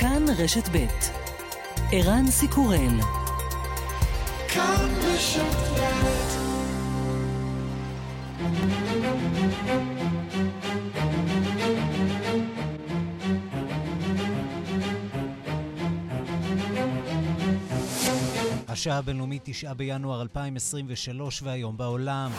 כאן רשת ב' ערן סיקורל. כאן השעה הבינלאומית 9 בינואר 2023 והיום בעולם.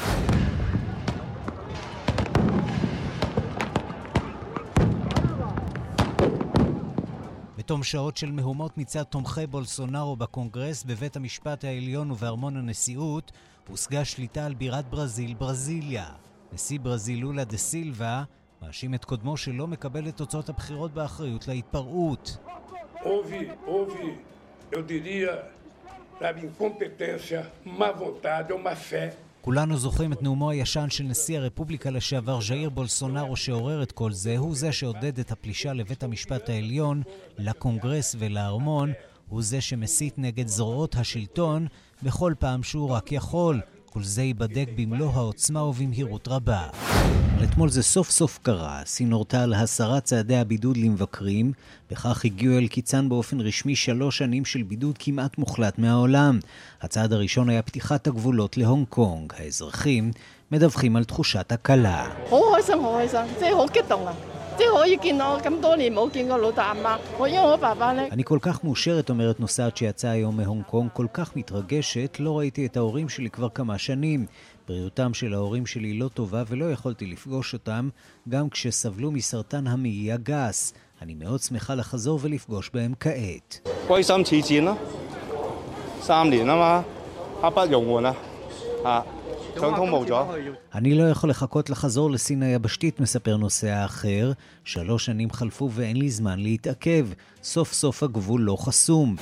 בתום שעות של מהומות מצד תומכי בולסונארו בקונגרס, בבית המשפט העליון ובארמון הנשיאות, הושגה שליטה על בירת ברזיל, ברזיליה. נשיא ברזיל לולה דה סילבה מאשים את קודמו שלא מקבל את תוצאות הבחירות באחריות להתפרעות. Houve, houve, eu diria, sabe, incompetência, má vontade ou má fé כולנו זוכרים את נאומו הישן של נשיא הרפובליקה לשעבר ז'איר בולסונארו שעורר את כל זה, הוא זה שעודד את הפלישה לבית המשפט העליון, לקונגרס ולארמון, הוא זה שמסית נגד זרועות השלטון בכל פעם שהוא רק יכול. כל זה ייבדק במלוא העוצמה ובמהירות רבה. אתמול זה סוף סוף קרה. סין הורתה על הסרת צעדי הבידוד למבקרים, בכך הגיעו אל קיצן באופן רשמי שלוש שנים של בידוד כמעט מוחלט מהעולם. הצעד הראשון היה פתיחת הגבולות להונג קונג. האזרחים מדווחים על תחושת הקלה. אני כל כך מאושרת, אומרת נוסעת שיצאה היום מהונג קונג, כל כך מתרגשת, לא ראיתי את ההורים שלי כבר כמה שנים. בריאותם של ההורים שלי לא טובה ולא יכולתי לפגוש אותם, גם כשסבלו מסרטן המעי הגס. אני מאוד שמחה לחזור ולפגוש בהם כעת. אני לא יכול לחכות לחזור לסין היבשתית, מספר נוסע אחר. שלוש שנים חלפו ואין לי זמן להתעכב. סוף סוף הגבול לא חסום.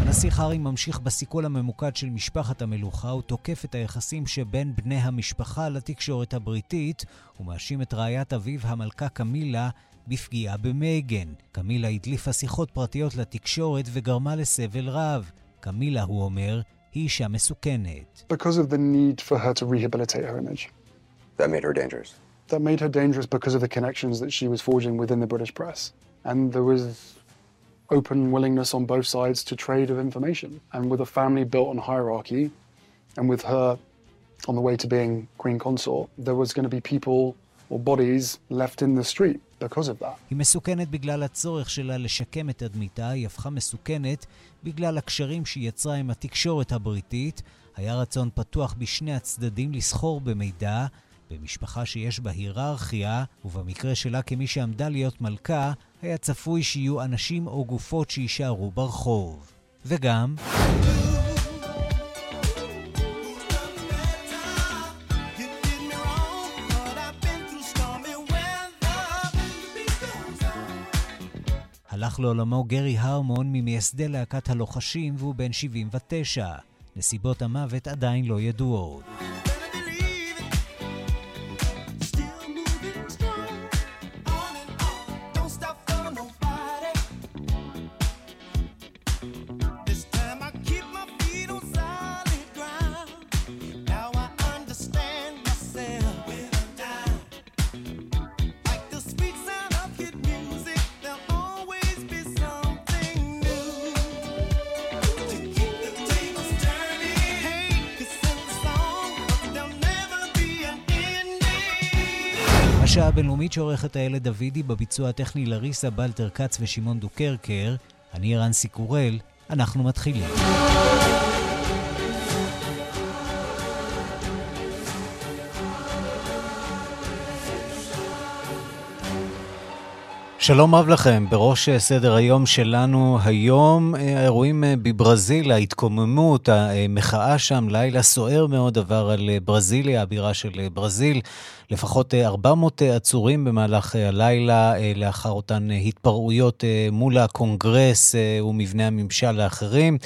הנשיא חארי ממשיך בסיכול הממוקד של משפחת המלוכה, הוא תוקף את היחסים שבין בני המשפחה לתקשורת הבריטית, ומאשים את רעיית אביו המלכה קמילה בפגיעה במייגן. קמילה הדליפה שיחות פרטיות לתקשורת וגרמה לסבל רב. קמילה, הוא אומר, היא אישה מסוכנת. Because of the need for her to rehabilitate her image. That made her dangerous. That made her dangerous because of the connections that she was forging within the British press. And there was open willingness on both sides to trade of information. And with a family built on hierarchy, and with her on the way to being queen consort, there was going to be people היא מסוכנת בגלל הצורך שלה לשקם את תדמיתה, היא הפכה מסוכנת בגלל הקשרים שהיא יצרה עם התקשורת הבריטית. היה רצון פתוח בשני הצדדים לסחור במידע, במשפחה שיש בה היררכיה, ובמקרה שלה כמי שעמדה להיות מלכה, היה צפוי שיהיו אנשים או גופות שיישארו ברחוב. וגם... הלך לעולמו גרי הרמון ממייסדי להקת הלוחשים והוא בן 79. נסיבות המוות עדיין לא ידועות. שעורכת הילד דוידי בביצוע הטכני לריסה בלטר כץ ושמעון דוקרקר. אני רנסי קורל, אנחנו מתחילים. שלום רב לכם, בראש סדר היום שלנו היום האירועים בברזיל, ההתקוממות, המחאה שם, לילה סוער מאוד עבר על ברזיליה, הבירה של ברזיל. לפחות 400 עצורים במהלך הלילה לאחר אותן התפרעויות מול הקונגרס ומבני הממשל האחרים.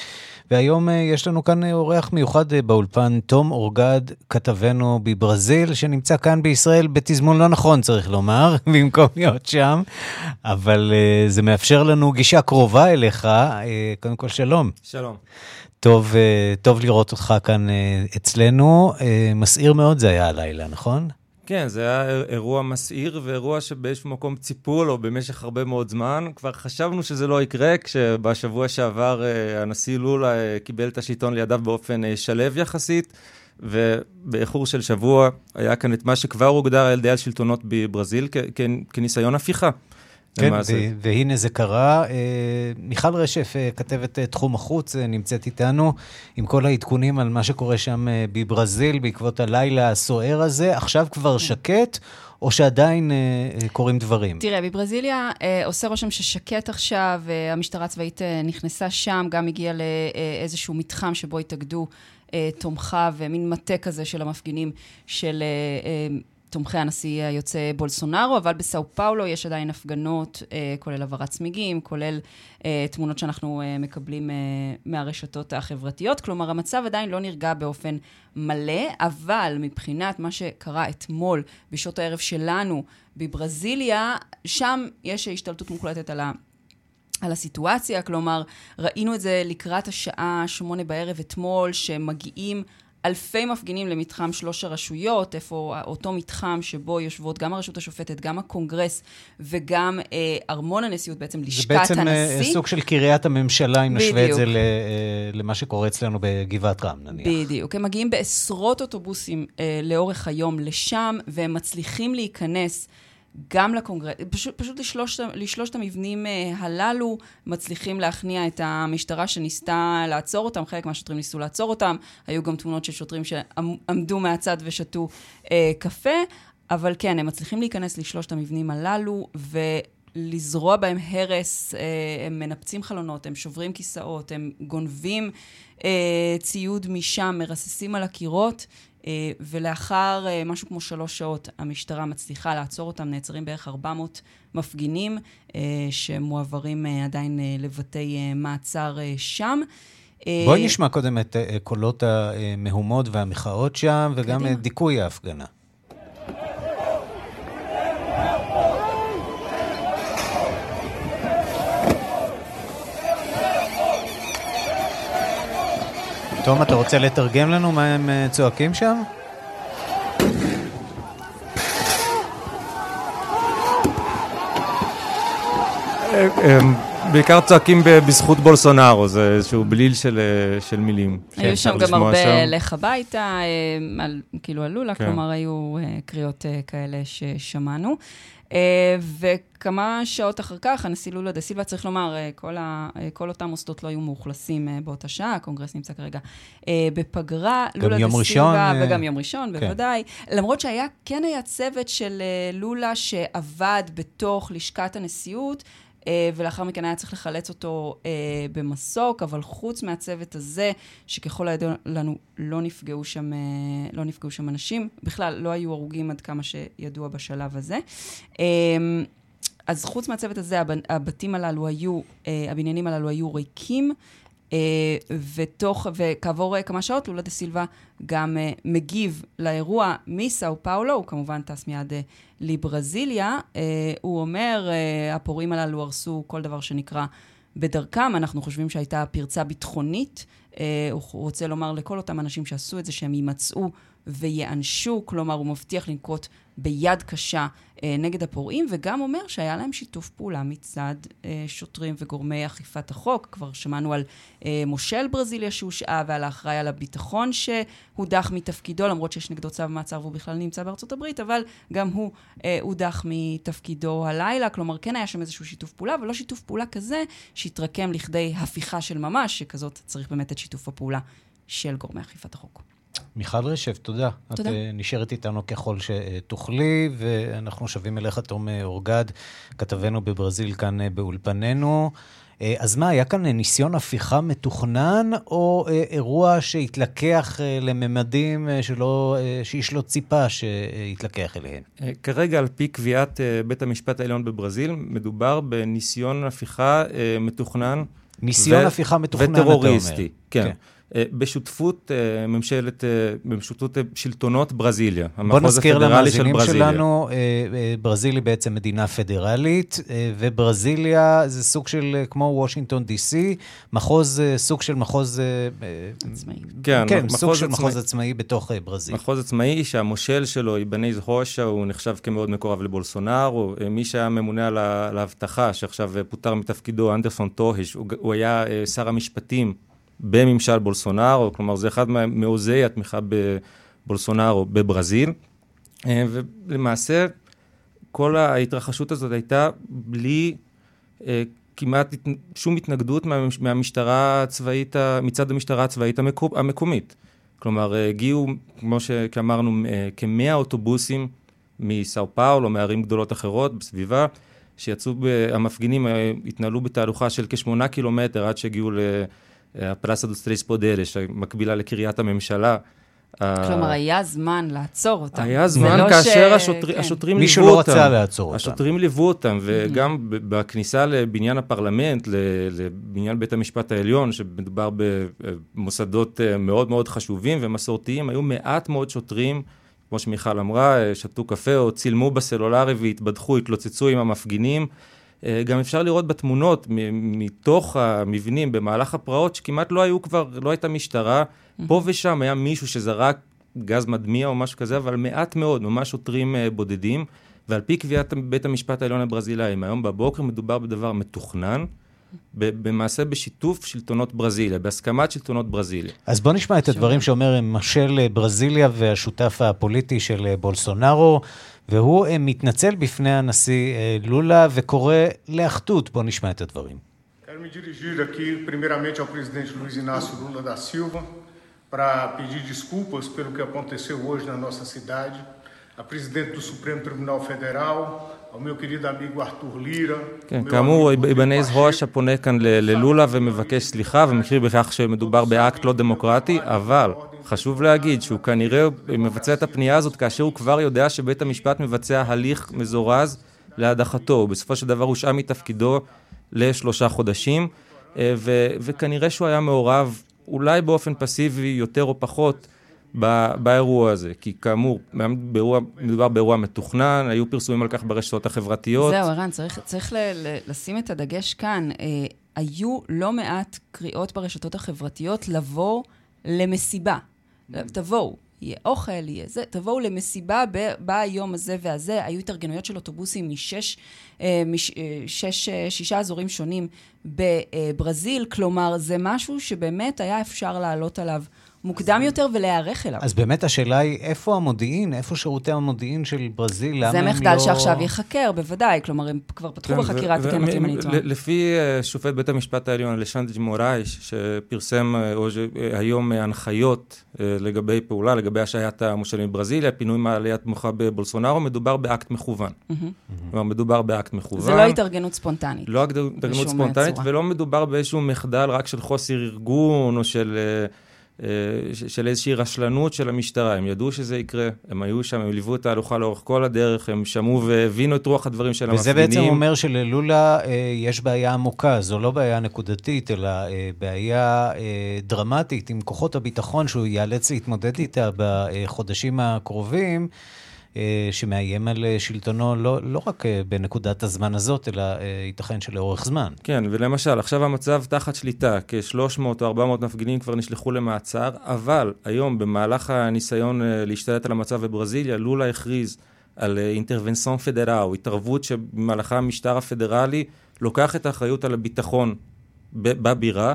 והיום יש לנו כאן אורח מיוחד באולפן, תום אורגד, כתבנו בברזיל, שנמצא כאן בישראל בתזמון לא נכון, צריך לומר, במקום להיות שם, אבל זה מאפשר לנו גישה קרובה אליך. קודם כל, שלום. שלום. טוב, טוב לראות אותך כאן אצלנו. מסעיר מאוד זה היה הלילה, נכון? כן, זה היה אירוע מסעיר ואירוע שבאיזשהו מקום ציפו לו במשך הרבה מאוד זמן. כבר חשבנו שזה לא יקרה, כשבשבוע שעבר אה, הנשיא לולה אה, קיבל את השלטון לידיו באופן אה, שלב יחסית, ובאיחור של שבוע היה כאן את מה שכבר הוגדר על ידי השלטונות בברזיל כניסיון הפיכה. כן, והנה זה קרה. מיכל רשף, כתבת תחום החוץ, נמצאת איתנו עם כל העדכונים על מה שקורה שם בברזיל בעקבות הלילה הסוער הזה. עכשיו כבר שקט, או שעדיין קורים דברים? תראה, בברזיליה עושה רושם ששקט עכשיו, המשטרה הצבאית נכנסה שם, גם הגיעה לאיזשהו מתחם שבו התאגדו תומכיו, מין מטה כזה של המפגינים של... תומכי הנשיא היוצא בולסונארו, אבל בסאו פאולו יש עדיין הפגנות, אה, כולל העברת צמיגים, כולל אה, תמונות שאנחנו אה, מקבלים מהרשתות החברתיות. כלומר, המצב עדיין לא נרגע באופן מלא, אבל מבחינת מה שקרה אתמול בשעות הערב שלנו בברזיליה, שם יש השתלטות מוחלטת על ה... על הסיטואציה, כלומר, ראינו את זה לקראת השעה שמונה בערב אתמול, שמגיעים אלפי מפגינים למתחם שלוש הרשויות, איפה אותו מתחם שבו יושבות גם הרשות השופטת, גם הקונגרס וגם אה, ארמון הנשיאות, בעצם לשכת הנשיא. זה בעצם הנשיא. אה, סוג של קריית הממשלה, אם נשווה את זה ל, אה, למה שקורה אצלנו בגבעת רם, נניח. בדיוק. הם מגיעים בעשרות אוטובוסים אה, לאורך היום לשם, והם מצליחים להיכנס. גם לקונגרס, פשוט, פשוט לשלושת, לשלושת המבנים אה, הללו מצליחים להכניע את המשטרה שניסתה לעצור אותם, חלק מהשוטרים ניסו לעצור אותם, היו גם תמונות של שוטרים שעמדו מהצד ושתו אה, קפה, אבל כן, הם מצליחים להיכנס לשלושת המבנים הללו, ולזרוע בהם הרס, אה, הם מנפצים חלונות, הם שוברים כיסאות, הם גונבים אה, ציוד משם, מרססים על הקירות. אה, ולאחר אה, משהו כמו שלוש שעות, המשטרה מצליחה לעצור אותם, נעצרים בערך 400 מפגינים אה, שמועברים עדיין לבתי מעצר שם. בואי נשמע קודם את קולות המהומות והמחאות שם, וגם את דיכוי ההפגנה. תום, אתה רוצה לתרגם לנו מה הם אה, צועקים שם? הם בעיקר צועקים בזכות בולסונארו, זה איזשהו בליל של, אה, של מילים. היו שם גם הרבה לך הביתה, אה, כאילו עלו לה, כן. כלומר היו קריאות כאלה ששמענו. אה, וכמה שעות אחר כך, הנשיא לולה דה סילבה, צריך לומר, אה, כל, ה, אה, כל אותם מוסדות לא היו מאוכלסים באותה שעה, הקונגרס נמצא כרגע בפגרה. גם יום ראשון. וגם יום ראשון, כן. בוודאי. למרות שהיה, כן היה צוות של לולה שעבד בתוך לשכת הנשיאות, ולאחר מכן היה צריך לחלץ אותו אה, במסוק, אבל חוץ מהצוות הזה, שככל הידוע לנו לא נפגעו שם, אה, לא נפגעו שם אנשים, בכלל לא היו הרוגים עד כמה שידוע בשלב הזה. אז חוץ מהצוות הזה, הבתים הללו היו, הבניינים הללו היו ריקים. Uh, ותוך, וכעבור uh, כמה שעות, לולה דה סילבה גם uh, מגיב לאירוע מסאו פאולו, הוא כמובן טס מיד לברזיליה. הוא אומר, הפורעים הללו הרסו כל דבר שנקרא בדרכם, אנחנו חושבים שהייתה פרצה ביטחונית. הוא רוצה לומר לכל אותם אנשים שעשו את זה, שהם יימצאו וייענשו, כלומר, הוא מבטיח לנקוט ביד קשה אה, נגד הפורעים, וגם אומר שהיה להם שיתוף פעולה מצד אה, שוטרים וגורמי אכיפת החוק. כבר שמענו על אה, מושל ברזיליה שהושעה ועל האחראי על הביטחון שהודח מתפקידו, למרות שיש נגדו צו מעצר והוא בכלל נמצא בארצות הברית, אבל גם הוא אה, הודח מתפקידו הלילה. כלומר, כן היה שם איזשהו שיתוף פעולה, אבל לא שיתוף פעולה כזה שהתרקם לכדי הפיכה של ממש, שכזאת צריך באמת את שיתוף הפעולה של גורמי אכיפת החוק. מיכל רשף, תודה. תודה. את uh, נשארת איתנו ככל שתוכלי, ואנחנו שבים אליך, תום אה, אורגד, כתבנו בברזיל כאן uh, באולפנינו. אז מה, היה כאן ניסיון הפיכה מתוכנן, או אירוע שהתלקח לממדים שלא, שאיש לא ציפה שיתלקח אליהם? כרגע, על פי קביעת בית המשפט העליון בברזיל, מדובר בניסיון הפיכה מתוכנן. ניסיון ו- הפיכה מתוכנן, אתה אומר. וטרוריסטי, כן. כן. אה, בשותפות אה, ממשלת, אה, בשותפות שלטונות ברזיליה, בוא נזכיר למאזינים שלנו, ברזיל היא בעצם מדינה פדרלית, וברזיליה זה סוג של, כמו וושינגטון די.סי, מחוז, סוג של מחוז... עצמאי. כן, כן מחוז סוג של. מחוז עצמאי בתוך ברזיל. מחוז עצמאי שהמושל שלו, איבניז הושה, הוא נחשב כמאוד מקורב לבולסונארו. מי שהיה ממונה על האבטחה, שעכשיו פוטר מתפקידו, אנדרסון טוהש, הוא, הוא היה שר המשפטים. בממשל בולסונארו, כלומר זה אחד מעוזי התמיכה בבולסונארו בברזיל, אה, ולמעשה כל ההתרחשות הזאת הייתה בלי אה, כמעט שום התנגדות מהמשטרה הצבאית, מצד המשטרה הצבאית המקומית. כלומר, הגיעו, כמו שאמרנו, כמאה אוטובוסים מסאו פאולו, מערים גדולות אחרות בסביבה, שיצאו, המפגינים אה, התנהלו בתהלוכה של כשמונה קילומטר עד שהגיעו הפראסה דוס טרס פודרש, המקבילה לקריית הממשלה. כלומר, היה זמן לעצור אותם. היה זמן לא כאשר ש... השוטר, כן. השוטרים ליוו אותם. מישהו לא רצה לעצור אותם. השוטרים ליוו אותם, וגם mm-hmm. בכניסה לבניין הפרלמנט, לבניין בית המשפט העליון, שמדובר במוסדות אה, מאוד מאוד חשובים ומסורתיים, היו מעט מאוד שוטרים, כמו שמיכל אמרה, אה, שתו קפה או צילמו בסלולרי והתבדחו, התלוצצו עם המפגינים. אה, גם אפשר לראות בתמונות מתוך המבנים במהלך הפרעות שכמעט לא היו כבר, לא הייתה משטרה. פה ושם היה מישהו שזרק גז מדמיע או משהו כזה, אבל מעט מאוד, ממש שוטרים אה, בודדים. ועל פי קביעת בית המשפט העליון הברזילאי, היום בבוקר מדובר בדבר מתוכנן. במעשה בשיתוף שלטונות ברזיליה, בהסכמת שלטונות ברזיליה. אז בוא נשמע את הדברים שאומר ממשל ברזיליה והשותף הפוליטי של בולסונארו, והוא מתנצל בפני הנשיא לולה וקורא לאחדות. בוא נשמע את הדברים. Quero me dirigir aqui, primeiramente, ao presidente Luiz Inácio Lula da Silva, para pedir desculpas pelo que aconteceu hoje na nossa cidade, a presidente do Supremo Tribunal Federal, ao meu querido amigo Arthur Lira. כן, כאמור, איבנז הושה פונה כאן ללולה ומבקש סליחה ומכיר בכך שמדובר באקט לא דמוקרטי, אבל חשוב להגיד שהוא כנראה מבצע את הפנייה הזאת כאשר הוא כבר יודע שבית המשפט מבצע הליך מזורז להדחתו. בסופו של דבר הושעה מתפקידו לשלושה חודשים, אה, ו- וכנראה שהוא היה מעורב, אולי באופן פסיבי יותר או פחות, באירוע הזה, כי כאמור, באירוע, מדובר באירוע מתוכנן, היו פרסומים על כך ברשתות החברתיות. זהו, ערן, צריך, צריך ל- ל- לשים את הדגש כאן. אה, היו לא מעט קריאות ברשתות החברתיות לבוא למסיבה. תבואו, יהיה אוכל, יהיה זה, תבואו למסיבה ביום הזה והזה. היו התארגנויות של אוטובוסים משש, אה, מש, אה, שש, אה, שישה אזורים שונים בברזיל, כלומר, זה משהו שבאמת היה אפשר לעלות עליו מוקדם יותר ולהיערך אליו. אז באמת השאלה היא, איפה המודיעין, איפה שירותי המודיעין של ברזיל, למה הם לא... זה מחדל שעכשיו ייחקר, בוודאי. כלומר, הם כבר פתחו כן, בחקירה, תקן אותי אם אני טועה. לפי uh, שופט בית המשפט העליון, לשנדג' מורייש, שפרסם uh, היום uh, הנחיות לגבי פעולה, לגבי השעיית המושלים בברזיליה, פינוי מעליית מוחה בבולסונארו, מדובר באקט מכוון. כלומר, מדובר באקט מכוון. זה לא התארגנות ספונטנית. לא התארגנות ספונטנית, ולא מדובר באיזשהו מחדל רק של חוסר ארגון, או של... אה, של איזושהי רשלנות של המשטרה, הם ידעו שזה יקרה, הם היו שם, הם ליוו את ההלוכה לאורך כל הדרך, הם שמעו והבינו את רוח הדברים של המפגינים. וזה בעצם אומר שללולה אה, יש בעיה עמוקה, זו לא בעיה נקודתית, אלא אה, בעיה דרמטית עם כוחות הביטחון שהוא ייאלץ להתמודד איתה בחודשים הקרובים. אה, שמאיים על אה, שלטונו לא, לא רק אה, בנקודת הזמן הזאת, אלא ייתכן שלאורך זמן. כן, ולמשל, עכשיו המצב תחת שליטה, כ-300 או 400 מפגינים כבר נשלחו למעצר, אבל היום, במהלך הניסיון להשתלט על המצב בברזיליה, לולה הכריז על אינטרבנסון פדראו, התערבות שבמהלכה המשטר הפדרלי לוקח את האחריות על הביטחון בבירה.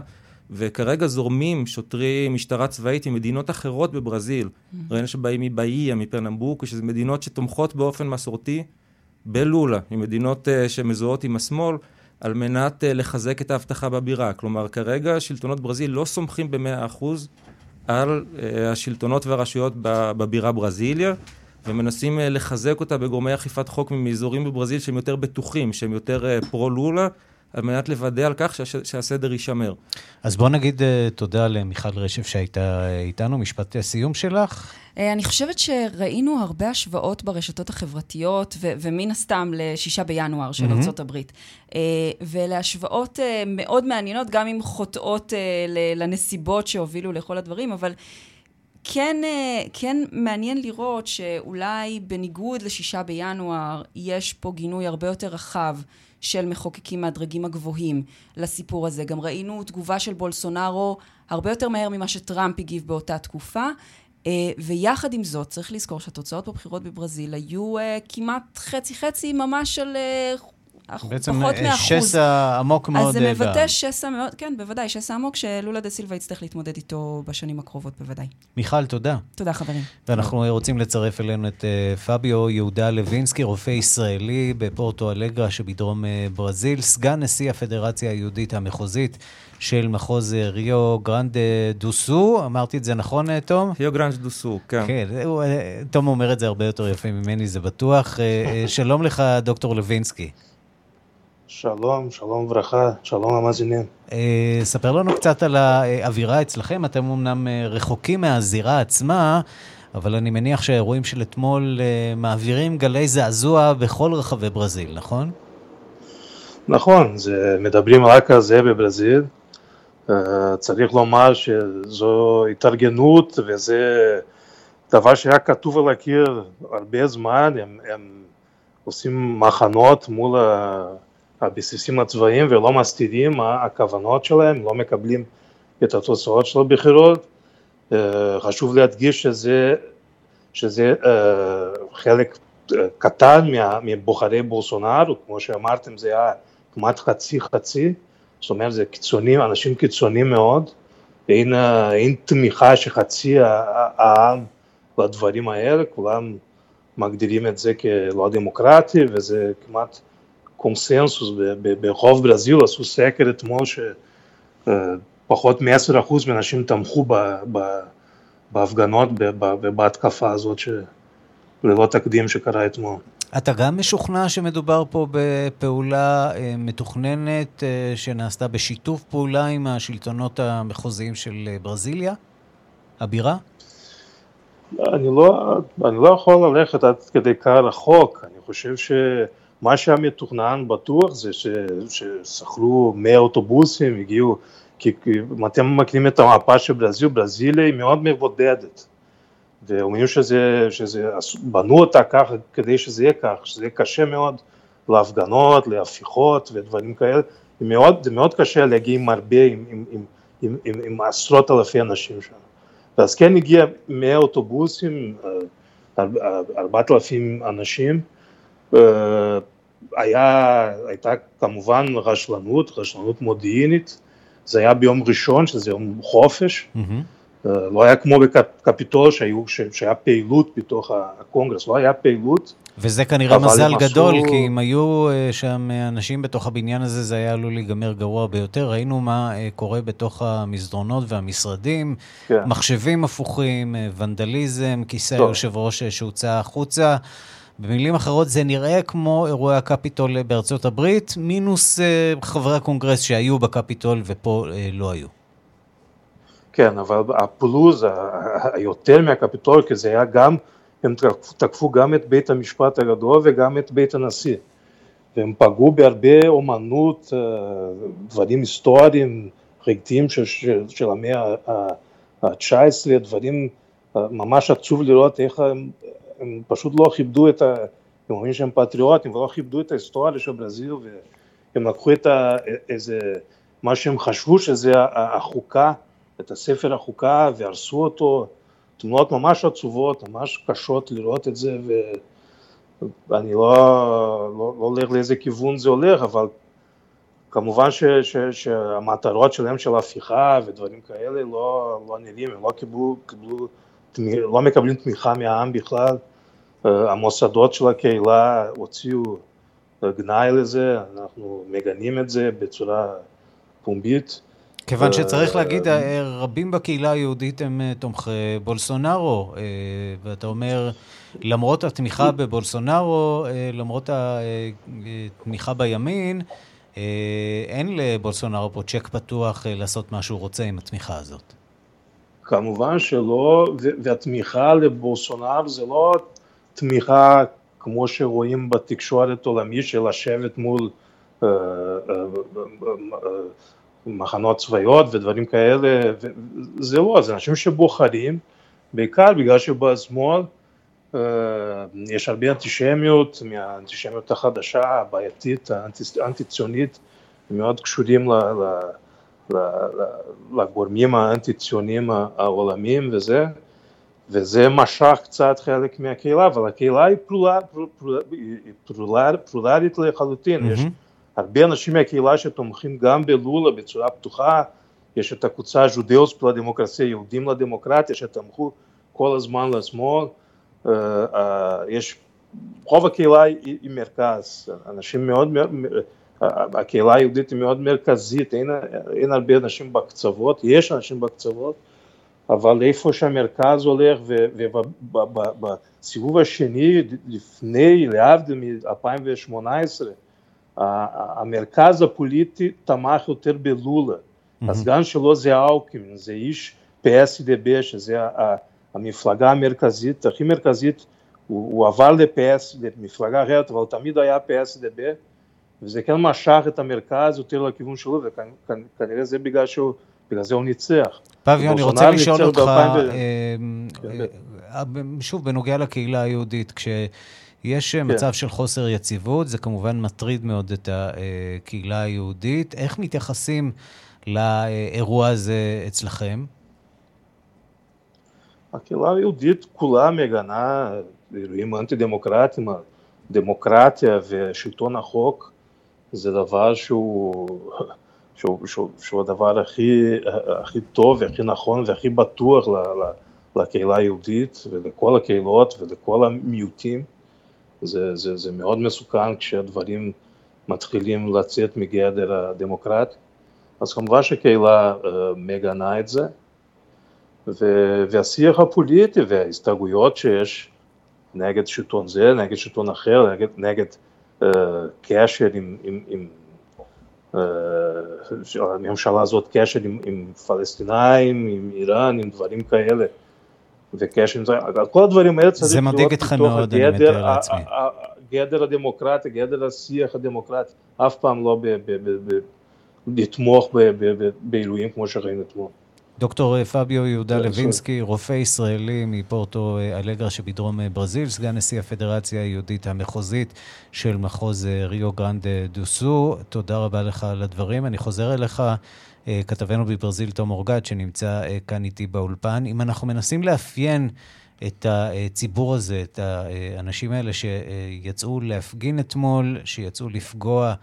וכרגע זורמים שוטרי משטרה צבאית ממדינות אחרות בברזיל. Mm-hmm. ראינו שבאים מבאיה, מפרנמבוקו, שזה מדינות שתומכות באופן מסורתי בלולה, ממדינות uh, שמזוהות עם השמאל, על מנת uh, לחזק את האבטחה בבירה. כלומר, כרגע שלטונות ברזיל לא סומכים במאה אחוז על uh, השלטונות והרשויות בבירה ברזיליה, ומנסים לחזק אותה בגורמי אכיפת חוק מאזורים בברזיל שהם יותר בטוחים, שהם יותר פרו-לולה. על מנת לוודא על כך שהסדר יישמר. אז בוא נגיד תודה למיכל רשף שהייתה איתנו. משפט סיום שלך? אני חושבת שראינו הרבה השוואות ברשתות החברתיות, ו- ומן הסתם לשישה בינואר של mm-hmm. ארה"ב. ואלה השוואות מאוד מעניינות, גם אם חוטאות לנסיבות שהובילו לכל הדברים, אבל... כן, אה, כן מעניין לראות שאולי בניגוד לשישה בינואר, יש פה גינוי הרבה יותר רחב של מחוקקים מהדרגים הגבוהים לסיפור הזה. גם ראינו תגובה של בולסונארו הרבה יותר מהר ממה שטראמפ הגיב באותה תקופה. אה, ויחד עם זאת, צריך לזכור שהתוצאות בבחירות בברזיל היו אה, כמעט חצי-חצי ממש של בעצם פחות מאחוז. שסע עמוק מאוד. אז זה מבטא שסע מאוד, כן, בוודאי, שסע עמוק שלולה דה סילבה יצטרך להתמודד איתו בשנים הקרובות, בוודאי. מיכל, תודה. תודה, חברים. ואנחנו רוצים לצרף אלינו את uh, פביו יהודה לוינסקי, רופא ישראלי בפורטו אלגרה שבדרום uh, ברזיל, סגן נשיא הפדרציה היהודית המחוזית של מחוז ריו גרנד דו-סו. אמרתי את זה נכון, תום? ריו גרנד דו-סו, כן. כן, תום אומר את זה הרבה יותר יפה ממני, זה בטוח. שלום לך, דוקטור לוינסקי. שלום, שלום וברכה, שלום המאזינים. אה, ספר לנו קצת על האווירה אצלכם, אתם אמנם אה, רחוקים מהזירה עצמה, אבל אני מניח שהאירועים של אתמול אה, מעבירים גלי זעזוע בכל רחבי ברזיל, נכון? נכון, זה, מדברים רק על זה בברזיל. צריך לומר שזו התארגנות וזה דבר שהיה כתוב על הקיר הרבה זמן, הם, הם עושים מחנות מול ה... הבסיסים הצבאיים ולא מסתירים מה הכוונות שלהם, לא מקבלים את התוצאות של הבחירות. אה, חשוב להדגיש שזה, שזה אה, חלק אה, קטן מבוחרי בולסונארו, כמו שאמרתם זה היה כמעט חצי חצי, זאת אומרת זה קיצונים, אנשים קיצוניים מאוד, אין, אין תמיכה שחצי העם לדברים האלה, כולם מגדירים את זה כלא דמוקרטי וזה כמעט קונסנזוס ברחוב ברזיל, עשו סקר אתמול שפחות מ-10% מהאנשים תמכו בהפגנות ובהתקפה הזאת ללא תקדים שקרה אתמול. אתה גם משוכנע שמדובר פה בפעולה אה, מתוכננת אה, שנעשתה בשיתוף פעולה עם השלטונות המחוזיים של אה, ברזיליה, הבירה? אני לא, אני לא יכול ללכת עד כדי כך רחוק, אני חושב ש... מה שהיה מתוכנן בטוח זה ששכרו 100 אוטובוסים, הגיעו, כי אם אתם מכירים את המפה של ברזיל, ברזיל היא מאוד מבודדת. ואומרים שזה, שזה, בנו אותה ככה כדי שזה יהיה כך, שזה יהיה קשה מאוד להפגנות, להפיכות ודברים כאלה, מאוד, זה מאוד קשה להגיע עם הרבה, עם, עם, עם, עם, עם, עם עשרות אלפי אנשים שם. ואז כן הגיע 100 אוטובוסים, 4,000 אנשים, אה, היה, הייתה כמובן רשלנות, רשלנות מודיעינית, זה היה ביום ראשון, שזה יום חופש, mm-hmm. לא היה כמו בקפיטול שהיו, שהיה פעילות בתוך הקונגרס, לא היה פעילות. וזה כנראה מזל גדול, עשו... כי אם היו אה, שם אנשים בתוך הבניין הזה, זה היה עלול להיגמר גרוע ביותר. ראינו מה אה, קורה בתוך המסדרונות והמשרדים, כן. מחשבים הפוכים, ונדליזם, כיסא היושב ראש שהוצא החוצה. במילים אחרות, זה נראה כמו אירועי הקפיטול בארצות הברית, מינוס uh, חברי הקונגרס שהיו בקפיטול ופה uh, לא היו. כן, אבל הפלוס היותר מהקפיטול, כי זה היה גם, הם תקפו גם את בית המשפט הגדול וגם את בית הנשיא. והם פגעו בהרבה אומנות, אה, דברים היסטוריים, רגטיים של, של, של המאה ה-19, דברים ממש עצוב לראות איך הם פשוט לא כיבדו את ה... הם אומרים שהם פטריוטים ולא כיבדו את ההיסטוריה של ברזיל והם לקחו את ה... איזה... מה שהם חשבו שזה החוקה, את הספר החוקה והרסו אותו, תמונות ממש עצובות, ממש קשות לראות את זה ואני לא, לא, לא הולך לאיזה כיוון זה הולך, אבל כמובן ש, ש, שהמטרות שלהם של הפיכה ודברים כאלה לא, לא נראים, הם לא קיבלו, קיבלו לא מקבלים תמיכה מהעם בכלל, המוסדות של הקהילה הוציאו גנאי לזה, אנחנו מגנים את זה בצורה פומבית. כיוון אה, שצריך להגיד, אה, רבים בקהילה היהודית הם תומכי בולסונארו, ואתה אומר, למרות התמיכה בבולסונארו, למרות התמיכה בימין, אין לבולסונארו פה צ'ק פתוח לעשות מה שהוא רוצה עם התמיכה הזאת. כמובן שלא, והתמיכה לבולסונארו זה לא תמיכה כמו שרואים בתקשורת עולמית של לשבת מול אה, אה, אה, מחנות צבאיות ודברים כאלה, זה לא, זה אנשים שבוחרים, בעיקר בגלל שבשמאל יש הרבה אנטישמיות, מהאנטישמיות החדשה, הבעייתית, האנטי-ציונית, מאוד קשורים לגורמים האנטי-ציוניים העולמיים וזה, וזה משך קצת חלק מהקהילה, אבל הקהילה היא פלולרית לחלוטין, mm-hmm. יש הרבה אנשים מהקהילה שתומכים גם בלולה בצורה פתוחה, יש את הקבוצה ז'ודאוס פלדמוקרטיה, יהודים לדמוקרטיה, שתמכו כל הזמן לשמאל, uh, uh, יש, רוב הקהילה היא, היא מרכז, אנשים מאוד, הקהילה היהודית היא מאוד מרכזית, אין, אין הרבה אנשים בקצוות, יש אנשים בקצוות, אבל איפה שהמרכז הולך, ובסיבוב השני, לפני, להבדיל מ-2018, המרכז הפוליטי תמך יותר בלולה. Mm-hmm. הסגן שלו זה אלקין, זה איש PSDB, שזה המפלגה המרכזית, הכי מרכזית, הוא, הוא עבר ל-PS, למפלגה אחרת, אבל תמיד היה PSDB, וזה כן משך את המרכז יותר לכיוון שלו, וכנראה זה בגלל שהוא... בגלל זה הוא ניצח. פביו, אני רוצה לשאול אותך, אה, אה, אה, שוב, בנוגע לקהילה היהודית, כשיש כן. מצב של חוסר יציבות, זה כמובן מטריד מאוד את הקהילה היהודית. איך מתייחסים לאירוע הזה אצלכם? הקהילה היהודית כולה מגנה אירועים אנטי-דמוקרטיים, דמוקרטיה ושלטון החוק זה דבר שהוא שהוא, שהוא, שהוא הדבר הכי, הכי טוב והכי נכון והכי בטוח ל, ל, לקהילה היהודית ולכל הקהילות ולכל המיעוטים. זה, זה, זה מאוד מסוכן כשהדברים מתחילים לצאת מגדר הדמוקרט. אז כמובן שהקהילה uh, מגנה את זה, ו, והשיח הפוליטי וההסתייגויות שיש נגד שלטון זה, נגד שלטון אחר, נגד, נגד uh, קשר עם, עם, עם הממשלה הזאת קשר עם, עם פלסטינאים, עם איראן, עם דברים כאלה. וקשר עם זה, כל הדברים האלה צריך להיות אתכם מאוד, אני מתאר לעצמי. גדר השיח הדמוקרטי, אף פעם לא לתמוך בעילויים כמו שראינו אתמול. דוקטור פביו יהודה לוינסקי, רופא ישראלי מפורטו אלגרה שבדרום ברזיל, סגן נשיא הפדרציה היהודית המחוזית של מחוז ריו גרנד דו סו. תודה רבה לך על הדברים. אני חוזר אליך, כתבנו בברזיל תום אורגד, שנמצא כאן איתי באולפן. אם אנחנו מנסים לאפיין את הציבור הזה, את האנשים האלה שיצאו להפגין אתמול, שיצאו לפגוע אה,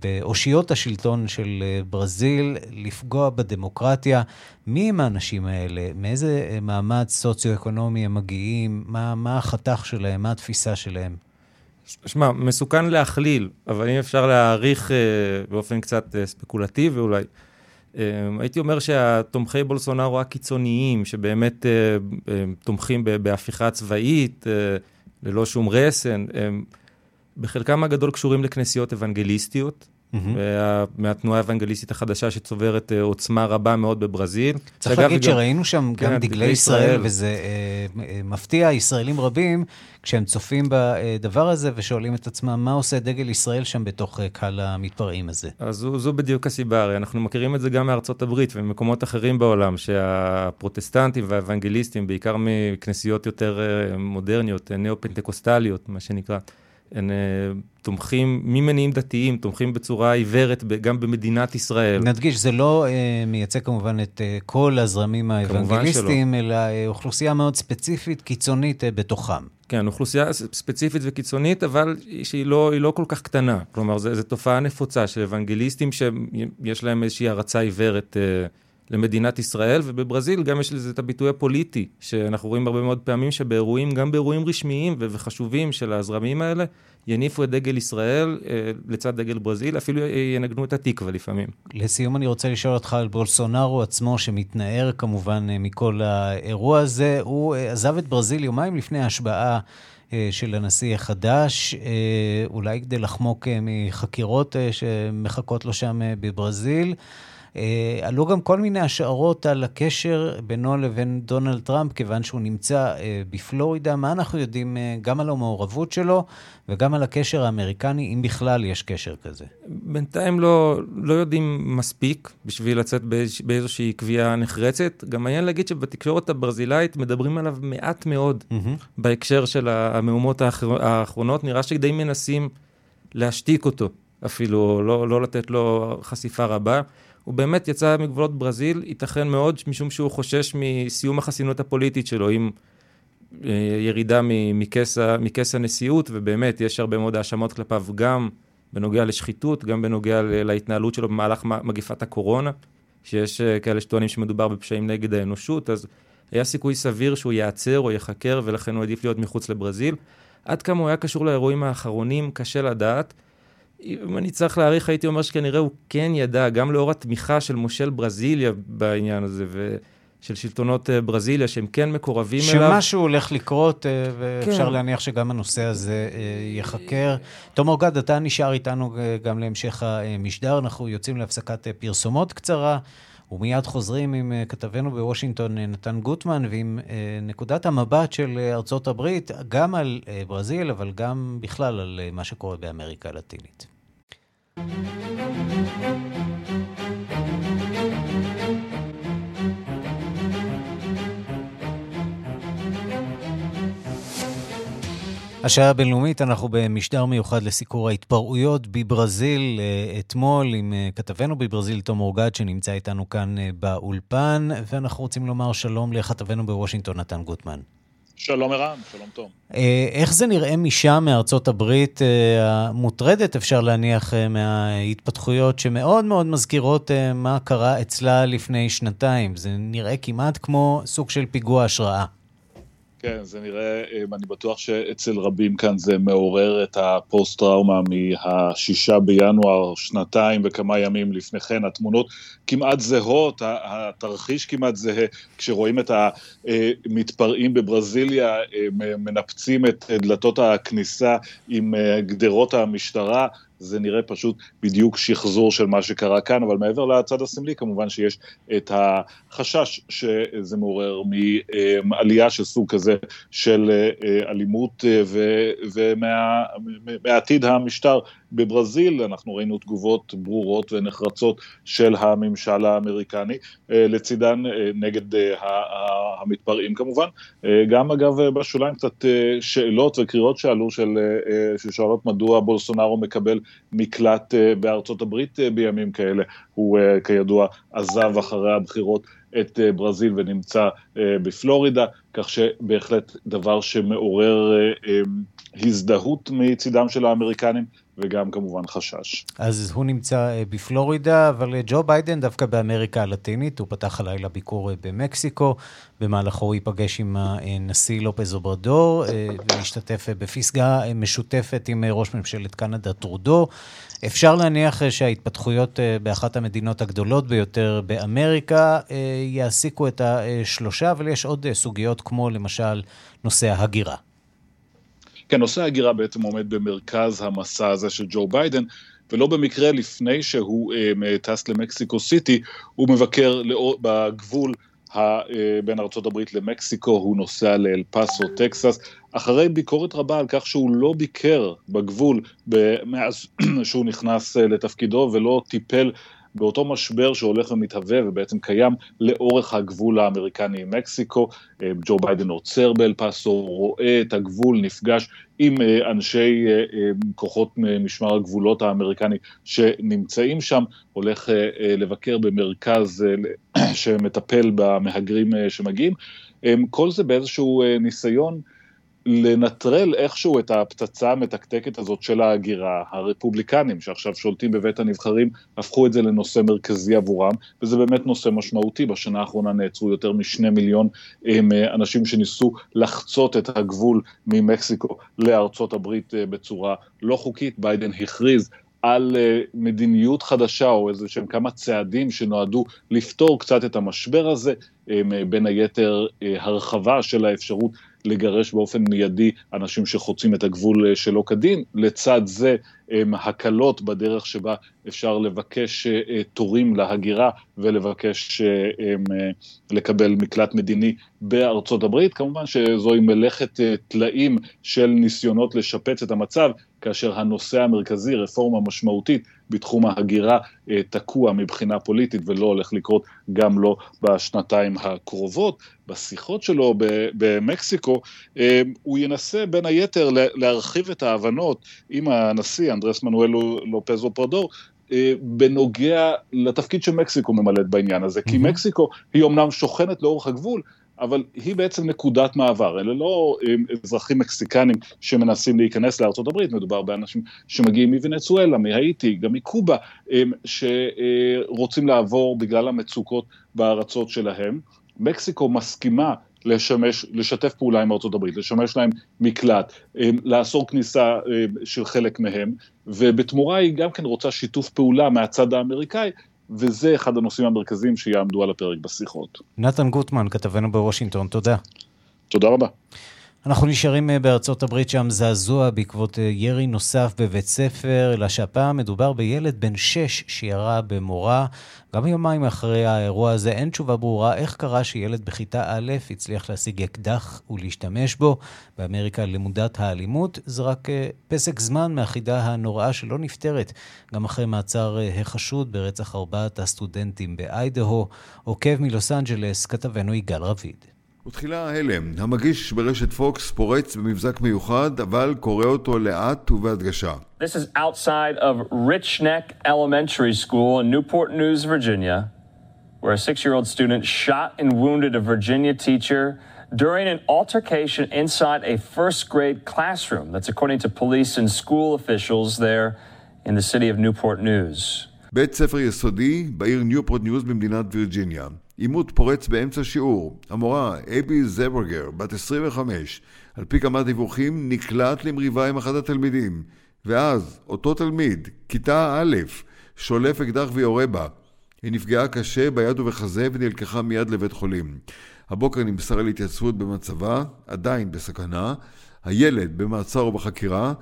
באושיות השלטון של אה, ברזיל, לפגוע בדמוקרטיה. מי הם האנשים האלה? מאיזה אה, מעמד סוציו-אקונומי הם מגיעים? מה, מה החתך שלהם? מה התפיסה שלהם? שמע, מסוכן להכליל, אבל אם אפשר להעריך באופן קצת ספקולטיבי אולי, הייתי אומר שהתומכי בולסונארו הקיצוניים, שבאמת תומכים בהפיכה צבאית, ללא שום רסן, הם בחלקם הגדול קשורים לכנסיות אוונגליסטיות, mm-hmm. מהתנועה האוונגליסטית החדשה שצוברת אה, עוצמה רבה מאוד בברזיל. צריך להגיד וגם... שראינו שם כן, גם דגלי ישראל, ישראל, וזה אה, מפתיע ישראלים רבים כשהם צופים בדבר הזה ושואלים את עצמם מה עושה דגל ישראל שם בתוך אה, קהל המתפרעים הזה. אז זו, זו בדיוק הסיבה, הרי אנחנו מכירים את זה גם מארצות הברית וממקומות אחרים בעולם, שהפרוטסטנטים והאוונגליסטים, בעיקר מכנסיות יותר אה, מודרניות, ניאו-פנטקוסטליות, מה שנקרא, הם אה, תומכים ממניעים דתיים, תומכים בצורה עיוורת גם במדינת ישראל. נדגיש, זה לא uh, מייצג כמובן את uh, כל הזרמים האוונגליסטיים, אלא uh, אוכלוסייה מאוד ספציפית, קיצונית uh, בתוכם. כן, אוכלוסייה ספציפית וקיצונית, אבל שהיא לא, לא כל כך קטנה. כלומר, זו תופעה נפוצה של אוונגליסטים שיש להם איזושהי הערצה עיוורת. Uh, למדינת ישראל, ובברזיל גם יש לזה את הביטוי הפוליטי, שאנחנו רואים הרבה מאוד פעמים שבאירועים, גם באירועים רשמיים וחשובים של הזרמים האלה, יניפו את דגל ישראל אה, לצד דגל ברזיל, אפילו ינגנו את התקווה לפעמים. לסיום אני רוצה לשאול אותך על בולסונארו עצמו, שמתנער כמובן אה, מכל האירוע הזה. הוא אה, עזב את ברזיל יומיים לפני ההשבעה של הנשיא החדש, אולי כדי לחמוק מחקירות שמחכות לו שם בברזיל. אה, עלו גם כל מיני השערות על הקשר בינו לבין דונלד טראמפ, כיוון שהוא נמצא אה, בפלורידה. מה אנחנו יודעים אה, גם על המעורבות שלו וגם על הקשר האמריקני, אם בכלל יש קשר כזה? בינתיים לא, לא יודעים מספיק בשביל לצאת באיזוש, באיזושהי קביעה נחרצת. גם מעניין להגיד שבתקשורת הברזילאית מדברים עליו מעט מאוד mm-hmm. בהקשר של המהומות האחר, האחרונות. נראה שדי מנסים להשתיק אותו, אפילו לא, לא לתת לו חשיפה רבה. הוא באמת יצא מגבולות ברזיל, ייתכן מאוד משום שהוא חושש מסיום החסינות הפוליטית שלו, עם אה, ירידה מכס הנשיאות, ובאמת יש הרבה מאוד האשמות כלפיו גם בנוגע לשחיתות, גם בנוגע להתנהלות שלו במהלך מגיפת הקורונה, שיש אה, כאלה שטוענים שמדובר בפשעים נגד האנושות, אז היה סיכוי סביר שהוא ייעצר או ייחקר, ולכן הוא עדיף להיות מחוץ לברזיל. עד כמה הוא היה קשור לאירועים האחרונים, קשה לדעת. אם אני צריך להעריך, הייתי אומר שכנראה הוא כן ידע, גם לאור התמיכה של מושל ברזיליה בעניין הזה, ושל שלטונות אה, ברזיליה, שהם כן מקורבים שמשהו אליו. שמשהו הולך לקרות, אה, ואפשר כן. להניח שגם הנושא הזה אה, ייחקר. תום אורגד, אתה נשאר איתנו גם להמשך המשדר. אנחנו יוצאים להפסקת פרסומות קצרה. ומיד חוזרים עם כתבנו בוושינגטון, נתן גוטמן, ועם נקודת המבט של ארצות הברית, גם על ברזיל, אבל גם בכלל על מה שקורה באמריקה הלטינית. השעה הבינלאומית, אנחנו במשדר מיוחד לסיקור ההתפרעויות בברזיל אה, אתמול עם אה, כתבנו בברזיל, תום אורגד, שנמצא איתנו כאן אה, באולפן, ואנחנו רוצים לומר שלום לכתבנו בוושינגטון, נתן גוטמן. שלום ערן, שלום תום. איך זה נראה משם, מארצות הברית המוטרדת, אפשר להניח, מההתפתחויות שמאוד מאוד מזכירות מה קרה אצלה לפני שנתיים? זה נראה כמעט כמו סוג של פיגוע השראה. כן, זה נראה, אני בטוח שאצל רבים כאן זה מעורר את הפוסט-טראומה מהשישה בינואר, שנתיים וכמה ימים לפני כן, התמונות כמעט זהות, התרחיש כמעט זהה, כשרואים את המתפרעים בברזיליה, מנפצים את דלתות הכניסה עם גדרות המשטרה, זה נראה פשוט בדיוק שחזור של מה שקרה כאן, אבל מעבר לצד הסמלי כמובן שיש את החשש שזה מעורר מעלייה של סוג כזה של אה, אלימות אה, ומעתיד המשטר בברזיל, אנחנו ראינו תגובות ברורות ונחרצות של הממשל האמריקני, אה, לצידן נגד המתפרעים כמובן. גם אגב בשוליים קצת שאלות וקריאות שעלו של, ששואלות מדוע בולסונארו מקבל מקלט אה, בארצות הברית אה, בימים כאלה. הוא אה, כידוע עזב אחרי הבחירות את ברזיל ונמצא בפלורידה, כך שבהחלט דבר שמעורר הזדהות מצידם של האמריקנים. וגם כמובן חשש. אז הוא נמצא בפלורידה, אבל ג'ו ביידן דווקא באמריקה הלטינית, הוא פתח הלילה ביקור במקסיקו, במהלכו הוא ייפגש עם הנשיא לופז אוברדור, ולהשתתף בפסגה משותפת עם ראש ממשלת קנדה טרודו. אפשר להניח שההתפתחויות באחת המדינות הגדולות ביותר באמריקה יעסיקו את השלושה, אבל יש עוד סוגיות כמו למשל נושא ההגירה. כן, נושא ההגירה בעצם עומד במרכז המסע הזה של ג'ו ביידן, ולא במקרה לפני שהוא אה, טס למקסיקו סיטי, הוא מבקר לא, בגבול אה, בין ארה"ב למקסיקו, הוא נוסע לאל פאסו, טקסס, אחרי ביקורת רבה על כך שהוא לא ביקר בגבול מאז שהוא נכנס אה, לתפקידו ולא טיפל באותו משבר שהולך ומתהווה ובעצם קיים לאורך הגבול האמריקני עם מקסיקו. אה, ג'ו ביידן עוצר באל פאסו, רואה את הגבול, נפגש עם אה, אנשי אה, כוחות משמר הגבולות האמריקני שנמצאים שם, הולך לבקר במרכז שמטפל במהגרים שמגיעים. כל זה באיזשהו ניסיון לנטרל איכשהו את הפצצה המתקתקת הזאת של ההגירה. הרפובליקנים שעכשיו שולטים בבית הנבחרים הפכו את זה לנושא מרכזי עבורם, וזה באמת נושא משמעותי. בשנה האחרונה נעצרו יותר משני מיליון אה, אנשים שניסו לחצות את הגבול ממקסיקו לארצות הברית אה, בצורה לא חוקית. ביידן הכריז על uh, מדיניות חדשה או איזה שהם כמה צעדים שנועדו לפתור קצת את המשבר הזה, בין היתר הרחבה של האפשרות לגרש באופן מיידי אנשים שחוצים את הגבול שלא כדין. לצד זה הקלות בדרך שבה אפשר לבקש תורים להגירה ולבקש לקבל מקלט מדיני בארצות הברית. כמובן שזוהי מלאכת טלאים של ניסיונות לשפץ את המצב, כאשר הנושא המרכזי, רפורמה משמעותית בתחום ההגירה, תקוע מבחינה פוליטית ולא הולך לקרות גם לא בשנתיים הקרובות. בשיחות שלו במקסיקו, הוא ינסה בין היתר להרחיב את ההבנות עם הנשיא אנדרס מנואל לופז אופרדור, בנוגע לתפקיד שמקסיקו ממלאת בעניין הזה, כי מקסיקו היא אומנם שוכנת לאורך הגבול, אבל היא בעצם נקודת מעבר, אלה לא אזרחים מקסיקנים שמנסים להיכנס לארצות הברית, מדובר באנשים שמגיעים מוונצואלה, מהאיטי, גם מקובה, שרוצים לעבור בגלל המצוקות בארצות שלהם. מקסיקו מסכימה לשמש, לשתף פעולה עם הברית, לשמש להם מקלט, לאסור כניסה של חלק מהם, ובתמורה היא גם כן רוצה שיתוף פעולה מהצד האמריקאי, וזה אחד הנושאים המרכזיים שיעמדו על הפרק בשיחות. נתן גוטמן, כתבנו בוושינגטון, תודה. תודה רבה. אנחנו נשארים בארצות הברית שם זעזוע בעקבות ירי נוסף בבית ספר, אלא שהפעם מדובר בילד בן שש שירה במורה. גם יומיים אחרי האירוע הזה אין תשובה ברורה איך קרה שילד בכיתה א' הצליח להשיג אקדח ולהשתמש בו. באמריקה למודת האלימות זה רק פסק זמן מהחידה הנוראה שלא נפתרת, גם אחרי מעצר החשוד ברצח ארבעת הסטודנטים באיידהו. עוקב מלוס אנג'לס, כתבנו יגאל רביד. ותחילה ההלם, המגיש ברשת פוקס פורץ במבזק מיוחד, אבל קורא אותו לאט ובהדגשה. This is outside of Rich Neck Elementary School in Newport News, Virginia, where a six-year-old student shot and wounded a Virginia teacher during an altercation inside a first grade classroom. That's according to police and school officials there in the city of Newport News. בית ספר יסודי בעיר ניופורט ניוז במדינת וירג'יניה. עימות פורץ באמצע שיעור. המורה, אייבי זברגר, בת 25, על פי כמה דיווחים, נקלט למריבה עם אחד התלמידים. ואז, אותו תלמיד, כיתה א', שולף אקדח ויורה בה. היא נפגעה קשה ביד ובחזה ונלקחה מיד לבית חולים. הבוקר נמסר על התייצבות במצבה, עדיין בסכנה. הילד במעצר ובחקירה,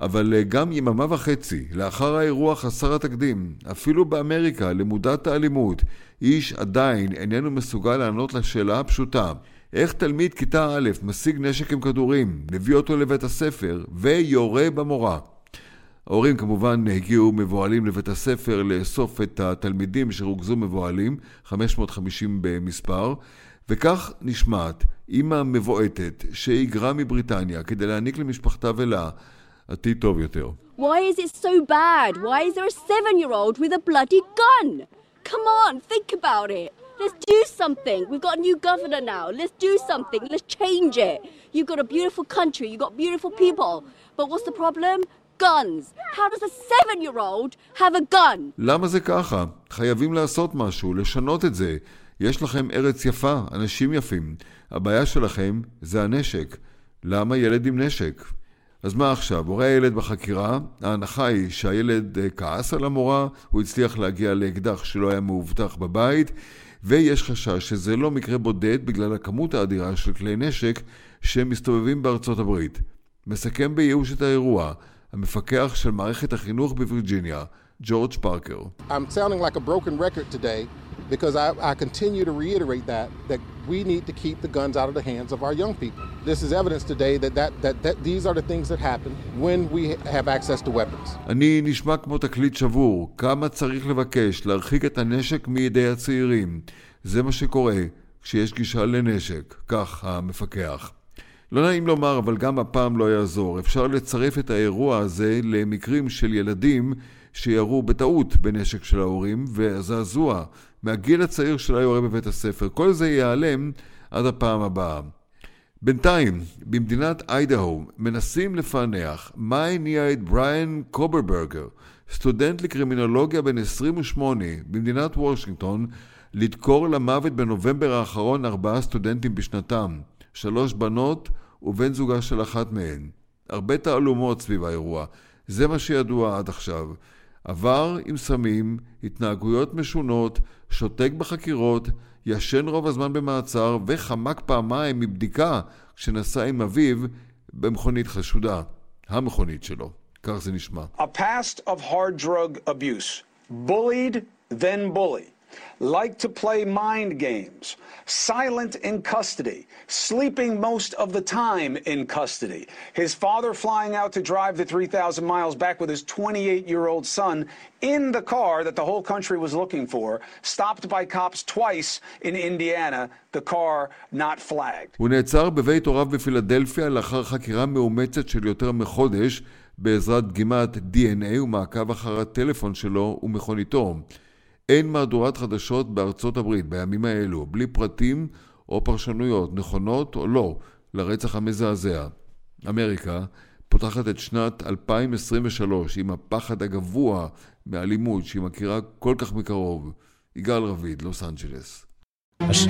אבל גם יממה וחצי לאחר האירוע חסר התקדים, אפילו באמריקה, למודת האלימות, איש עדיין איננו מסוגל לענות לשאלה הפשוטה איך תלמיד כיתה א' משיג נשק עם כדורים, מביא אותו לבית הספר ויורה במורה. ההורים כמובן הגיעו מבוהלים לבית הספר לאסוף את התלמידים שרוכזו מבוהלים, 550 במספר, וכך נשמעת אימא מבועטת שהיגרה מבריטניה כדי להעניק למשפחתה ולה עתיד טוב יותר. Why is it so bad? Why is there a seven-year-old with a bloody gun? Come on, think about it. Let's do something. We've got a new governor now. Let's do something. Let's change it. You've got a beautiful country. You've got beautiful people. But what's the problem? Guns. How does a seven-year-old have a gun? למה זה ככה? חייבים לעשות משהו, לשנות את זה. יש לכם ארץ יפה, אנשים יפים. הבעיה שלכם זה הנשק. למה ילד עם נשק? אז מה עכשיו? הורי הילד בחקירה, ההנחה היא שהילד כעס על המורה, הוא הצליח להגיע לאקדח שלא היה מאובטח בבית, ויש חשש שזה לא מקרה בודד בגלל הכמות האדירה של כלי נשק שמסתובבים בארצות הברית. מסכם בייאוש את האירוע, המפקח של מערכת החינוך בווירג'יניה, ג'ורג' פארקר. I'm sounding like a broken record today because I, I continue to reiterate that, that we need to keep the guns out of the hands of our young people. This is evidence today that, that, that, that these are the things that happen when we have access to weapons. אני נשמע כמו תקליט שבור. כמה צריך לבקש להרחיק את הנשק מידי הצעירים? זה מה שקורה כשיש גישה לנשק. כך המפקח. לא נעים לומר, אבל גם הפעם לא יעזור. אפשר לצרף את האירוע הזה למקרים של ילדים שירו בטעות בנשק של ההורים, והזעזוע מהגיל הצעיר של היורה בבית הספר. כל זה ייעלם עד הפעם הבאה. בינתיים, במדינת איידהו מנסים לפענח מה הניע את בריאן קוברברגר, סטודנט לקרימינולוגיה בן 28 במדינת וושינגטון, לדקור למוות בנובמבר האחרון ארבעה סטודנטים בשנתם, שלוש בנות ובן זוגה של אחת מהן. הרבה תעלומות סביב האירוע, זה מה שידוע עד עכשיו. עבר עם סמים, התנהגויות משונות, שותק בחקירות, ישן רוב הזמן במעצר וחמק פעמיים מבדיקה כשנסע עם אביו במכונית חשודה. המכונית שלו. כך זה נשמע. A past of hard drug abuse. Bullied, then bully. like to play mind games, silent in custody, sleeping most of the time in custody. His father flying out to drive the 3,000 miles back with his 28 year old son in the car that the whole country was looking for, stopped by cops twice in Indiana, the car not flagged. הוא נעצר בבית הוריו בפילדלפיה לאחר חקירה מאומצת של יותר מחודש בעזרת דגימת DNA ומעקב אחר הטלפון שלו ומכוניתו. אין מהדורת חדשות בארצות הברית בימים האלו, בלי פרטים או פרשנויות, נכונות או לא, לרצח המזעזע. אמריקה פותחת את שנת 2023 עם הפחד הגבוה מאלימות שהיא מכירה כל כך מקרוב. יגאל רביד, לוס אנג'לס. הש...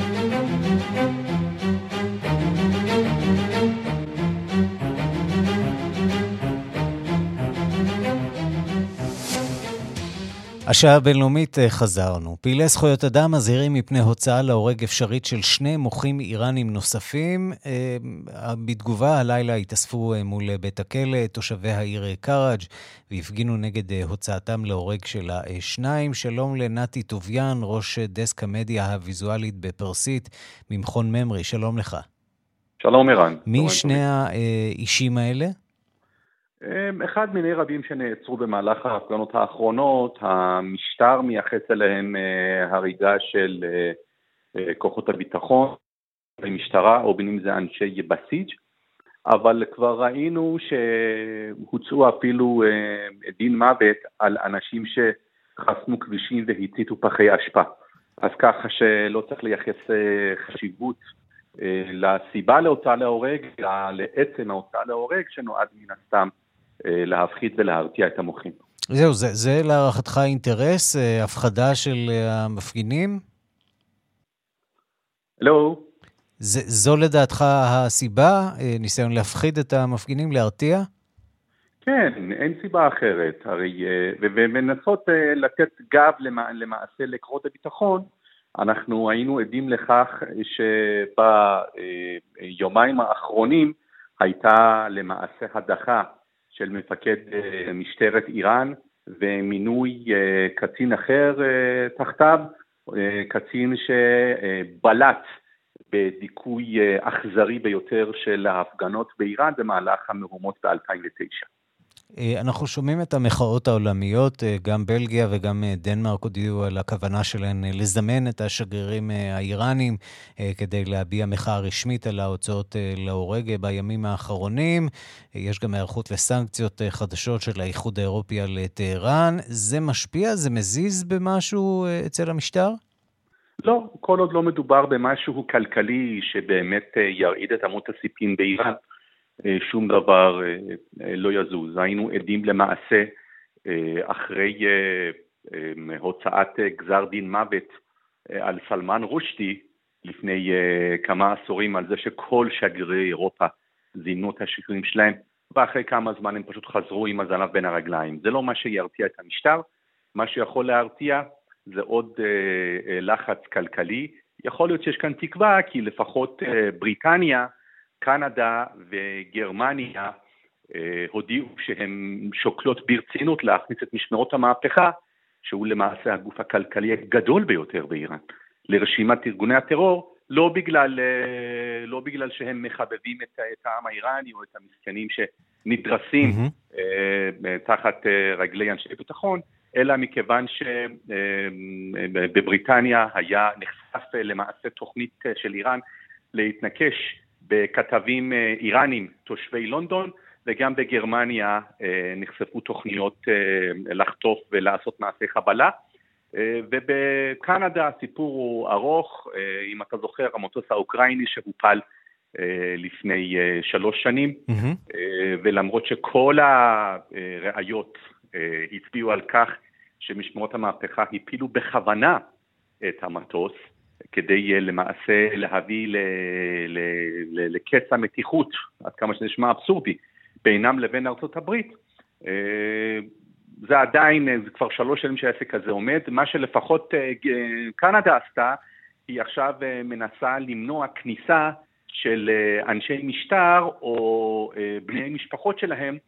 השעה הבינלאומית אה, חזרנו. פעילי זכויות אדם מזהירים מפני הוצאה להורג אפשרית של שני מוחים איראנים נוספים. אה, בתגובה, הלילה התאספו אה, מול בית הכלא תושבי העיר קראג' והפגינו נגד הוצאתם להורג של השניים. שלום לנתי טוביאן, ראש דסק המדיה הוויזואלית בפרסית ממכון ממרי. שלום לך. שלום ערן. מי שני האישים האלה? אחד מיני רבים שנעצרו במהלך ההפגנות האחרונות, המשטר מייחס אליהם אה, הריגה של אה, אה, כוחות הביטחון, המשטרה, או בין אם זה אנשי בסיג', אבל כבר ראינו שהוצאו אפילו דין מוות על אנשים שחסמו כבישים והציתו פחי אשפה. אז ככה שלא צריך לייחס חשיבות לסיבה להוצאה להורג, לעצם ההוצאה להורג שנועד מן הסתם להפחית ולהרתיע את המוחים. זהו, זה, זה להערכתך אינטרס, אה, הפחדה של אה, המפגינים? לא. זה, זו לדעתך הסיבה, ניסיון להפחיד את המפגינים, להרתיע? כן, אין סיבה אחרת. הרי, ומנסות לתת גב למעשה לכוחות הביטחון, אנחנו היינו עדים לכך שביומיים האחרונים הייתה למעשה הדחה של מפקד אה, משטרת איראן ומינוי אה, קצין אחר אה, תחתיו, קצין שבלט בדיכוי אכזרי ביותר של ההפגנות באיראן במהלך המהומות ב-2009. אה, אנחנו שומעים את המחאות העולמיות, אה, גם בלגיה וגם אה, דנמרק הודיעו על הכוונה שלהן לזמן את השגרירים האיראנים כדי להביע מחאה רשמית על ההוצאות להורג בימים האחרונים. יש גם היערכות לסנקציות חדשות של האיחוד האירופי על טהרן. זה משפיע? זה מזיז במשהו אצל המשטר? לא, כל עוד לא מדובר במשהו כלכלי שבאמת ירעיד את אמות הסיפים באיראן. אה, שום דבר אה, אה, לא יזוז. היינו עדים למעשה אחרי הוצאת גזר דין מוות על סלמן רושדי לפני כמה עשורים על זה שכל שגרירי אירופה זימנו את השגרירים שלהם ואחרי כמה זמן הם פשוט חזרו עם הזנב בין הרגליים. זה לא מה שירתיע את המשטר, מה שיכול להרתיע זה עוד לחץ כלכלי. יכול להיות שיש כאן תקווה כי לפחות בריטניה קנדה וגרמניה אה, הודיעו שהן שוקלות ברצינות להכניס את משמרות המהפכה, שהוא למעשה הגוף הכלכלי הגדול ביותר באיראן, לרשימת ארגוני הטרור, לא בגלל, אה, לא בגלל שהם מחבבים את, את העם האיראני או את המסכנים שנדרסים mm-hmm. תחת רגלי אנשי ביטחון, אלא מכיוון שבבריטניה היה נחשף למעשה תוכנית של איראן להתנקש בכתבים אה, איראנים תושבי לונדון, וגם בגרמניה אה, נחשפו תוכניות אה, לחטוף ולעשות מעשי חבלה. ובקנדה הסיפור הוא ארוך, אם אתה זוכר, המטוס האוקראיני שהופל לפני שלוש שנים, mm-hmm. ולמרות שכל הראיות הצביעו על כך שמשמרות המהפכה הפילו בכוונה את המטוס, כדי אה, למעשה להביא לקץ המתיחות, עד כמה שזה נשמע אבסורדי, בינם לבין ארצות הברית. אה, זה עדיין, זה כבר שלוש שנים שהעסק הזה עומד. מה שלפחות קנדה עשתה, היא עכשיו מנסה למנוע כניסה של אנשי משטר או בני משפחות שלהם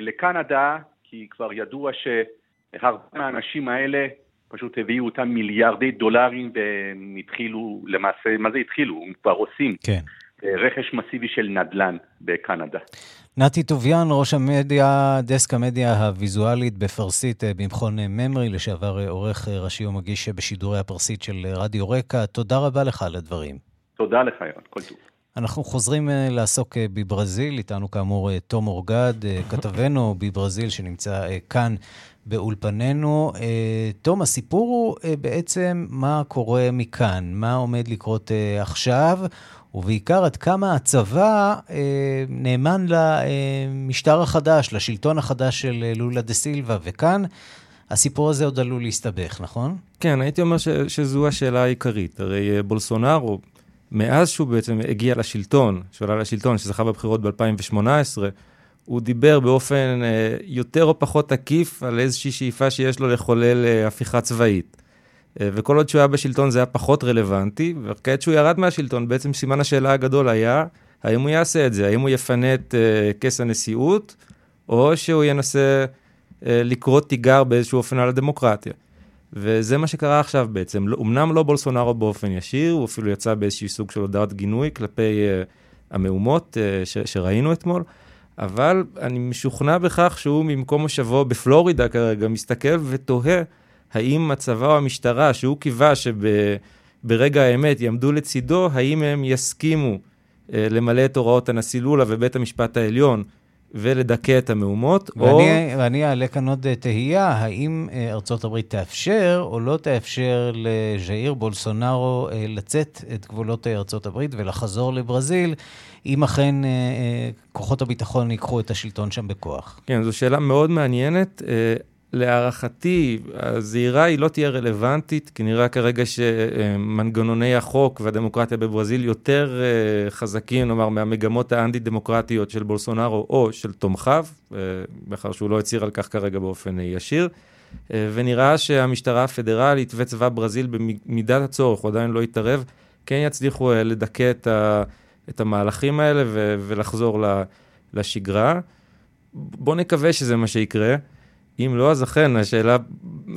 לקנדה, כי כבר ידוע שהרבה מהאנשים האלה פשוט הביאו אותם מיליארדי דולרים והם התחילו, למעשה, מה זה התחילו? הם כבר עושים. כן. רכש מסיבי של נדל"ן בקנדה. נתי טוביאן, ראש המדיה, דסק המדיה הוויזואלית בפרסית במכון ממרי, לשעבר עורך ראשי ומגיש בשידורי הפרסית של רדיו רקע. תודה רבה לך על הדברים. תודה לך, יון, כל טוב. אנחנו חוזרים לעסוק בברזיל, איתנו כאמור תום אורגד, כתבנו בברזיל שנמצא כאן באולפנינו. תום, הסיפור הוא בעצם מה קורה מכאן, מה עומד לקרות עכשיו, ובעיקר עד כמה הצבא נאמן למשטר החדש, לשלטון החדש של לולה דה סילבה, וכאן הסיפור הזה עוד עלול להסתבך, נכון? כן, הייתי אומר ש- שזו השאלה העיקרית. הרי בולסונארו, מאז שהוא בעצם הגיע לשלטון, שעלה לשלטון, שזכה בבחירות ב-2018, הוא דיבר באופן אה, יותר או פחות עקיף על איזושהי שאיפה שיש לו לחולל אה, הפיכה צבאית. אה, וכל עוד שהוא היה בשלטון זה היה פחות רלוונטי, וכעת שהוא ירד מהשלטון, בעצם סימן השאלה הגדול היה, האם הוא יעשה את זה? האם הוא יפנה את כס הנשיאות, או שהוא ינסה לקרוא תיגר באיזשהו אופן על הדמוקרטיה. וזה מה שקרה עכשיו בעצם. אמנם לא בולסונארו באופן ישיר, הוא אפילו יצא באיזשהו סוג של הודעת גינוי כלפי המהומות שראינו אתמול, אבל אני משוכנע בכך שהוא ממקום מושבו בפלורידה כרגע מסתכל ותוהה האם הצבא או המשטרה, שהוא קיווה שברגע האמת יעמדו לצידו, האם הם יסכימו uh, למלא את הוראות הנשיא לולה ובית המשפט העליון ולדכא את המהומות, ואני, או... ואני אעלה כאן עוד תהייה, האם ארצות הברית תאפשר או לא תאפשר לז'איר בולסונארו לצאת את גבולות ארצות הברית ולחזור לברזיל, אם אכן כוחות הביטחון ייקחו את השלטון שם בכוח? כן, זו שאלה מאוד מעניינת. להערכתי, הזהירה היא לא תהיה רלוונטית, כי נראה כרגע שמנגנוני החוק והדמוקרטיה בברזיל יותר חזקים, נאמר, מהמגמות האנטי-דמוקרטיות של בולסונארו או של תומכיו, מאחר שהוא לא הצהיר על כך כרגע באופן ישיר. ונראה שהמשטרה הפדרלית וצבא ברזיל במידת הצורך, הוא עדיין לא יתערב, כן יצליחו לדכא את, ה, את המהלכים האלה ו, ולחזור לשגרה. בואו נקווה שזה מה שיקרה. אם לא, אז אכן, השאלה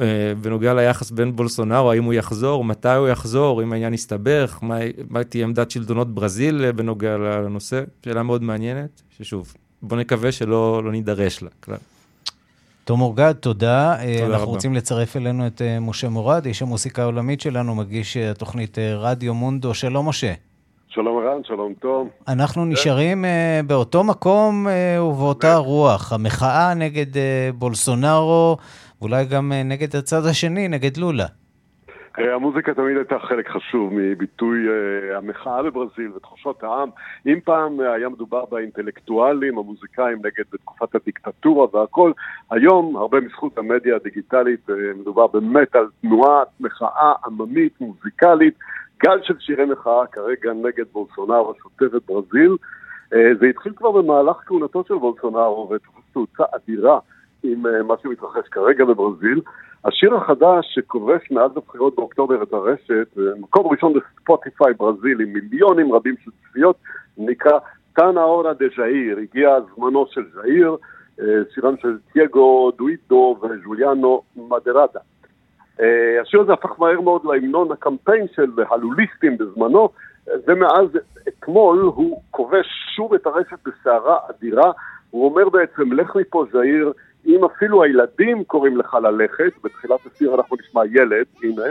אה, בנוגע ליחס בין בולסונארו, האם הוא יחזור, מתי הוא יחזור, אם העניין יסתבך, מה, מה תהיה עמדת שלטונות ברזיל בנוגע לנושא, שאלה מאוד מעניינת, ששוב, בוא נקווה שלא לא נידרש לה כלל. תום אורגד, תודה. תודה אנחנו רבה. רוצים לצרף אלינו את משה מורד, איש המוסיקה העולמית שלנו, מגיש התוכנית רדיו מונדו. שלום, משה. שלום ערן, שלום תום. אנחנו נשארים uh, באותו מקום uh, ובאותה רוח. המחאה נגד uh, בולסונארו, ואולי גם uh, נגד הצד השני, נגד לולה. המוזיקה תמיד הייתה חלק חשוב מביטוי uh, המחאה בברזיל ותחושות העם. אם פעם uh, היה מדובר באינטלקטואלים, המוזיקאים נגד בתקופת הדיקטטורה והכל, היום, הרבה מזכות המדיה הדיגיטלית, uh, מדובר באמת על תנועת מחאה עממית, מוזיקלית. גל של שירי מחאה כרגע נגד בולסונארו שוטף את ברזיל. זה התחיל כבר במהלך כהונתו של בולסונארו ותופס תאוצה אדירה עם מה שמתרחש כרגע בברזיל. השיר החדש שכובש מאז הבחירות באוקטובר את הרשת, מקום ראשון בספוטיפיי ברזיל עם מיליונים רבים של צפיות, נקרא טאנה אורה דה ז'איר, הגיע זמנו של ז'איר, שירם של טייגו דואידו וז'וליאנו מדרדה. השיר הזה הפך מהר מאוד להמנון הקמפיין של הלוליסטים בזמנו, ומאז אתמול הוא כובש שוב את הרשת בסערה אדירה, הוא אומר בעצם, לך מפה זעיר, אם אפילו הילדים קוראים לך ללכת, בתחילת השיר אנחנו נשמע ילד, הנה,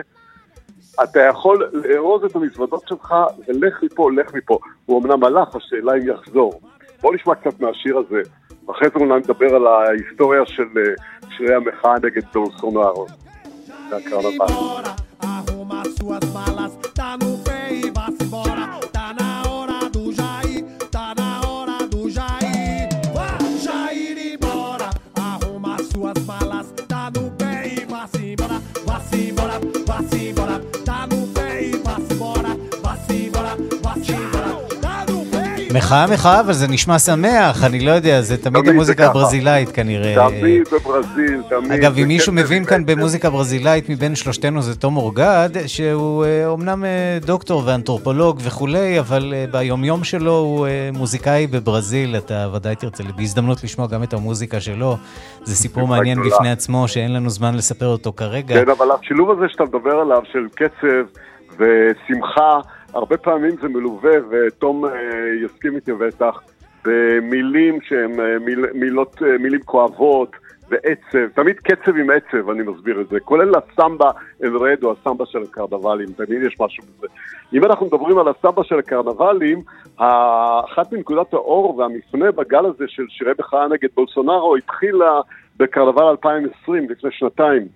אתה יכול לארוז את המזוודות שלך ולך מפה, לך מפה. הוא אמנם הלך, השאלה אם יחזור. בואו נשמע קצת מהשיר הזה, ואחרי זה אולי נדבר על ההיסטוריה של שירי המחאה נגד Cacau barriga. Arruma suas malas, tá no מחאה, מחאה, אבל זה נשמע שמח, אני לא יודע, זה תמיד המוזיקה הברזילאית כנראה. תמיד בברזיל, תמיד. אגב, אם מישהו מבין כאן במוזיקה ברזילאית מבין שלושתנו זה תום אורגד, שהוא אומנם דוקטור ואנתרופולוג וכולי, אבל ביומיום שלו הוא מוזיקאי בברזיל, אתה ודאי תרצה בהזדמנות לשמוע גם את המוזיקה שלו. זה סיפור מעניין בפני עצמו, שאין לנו זמן לספר אותו כרגע. כן, אבל השילוב הזה שאתה מדבר עליו, של קצב ושמחה, הרבה פעמים זה מלווה, ותום אה, יסכים איתי בטח, במילים שהן אה, מיל, מילות, אה, מילים כואבות ועצב, תמיד קצב עם עצב, אני מסביר את זה, כולל הסמבה אל-רד או הסמבה של הקרנבלים, תמיד יש משהו בזה. אם אנחנו מדברים על הסמבה של הקרנבלים, אחת מנקודת האור והמפנה בגל הזה של שירי מחאה נגד בולסונארו התחילה בקרנבל 2020, לפני שנתיים.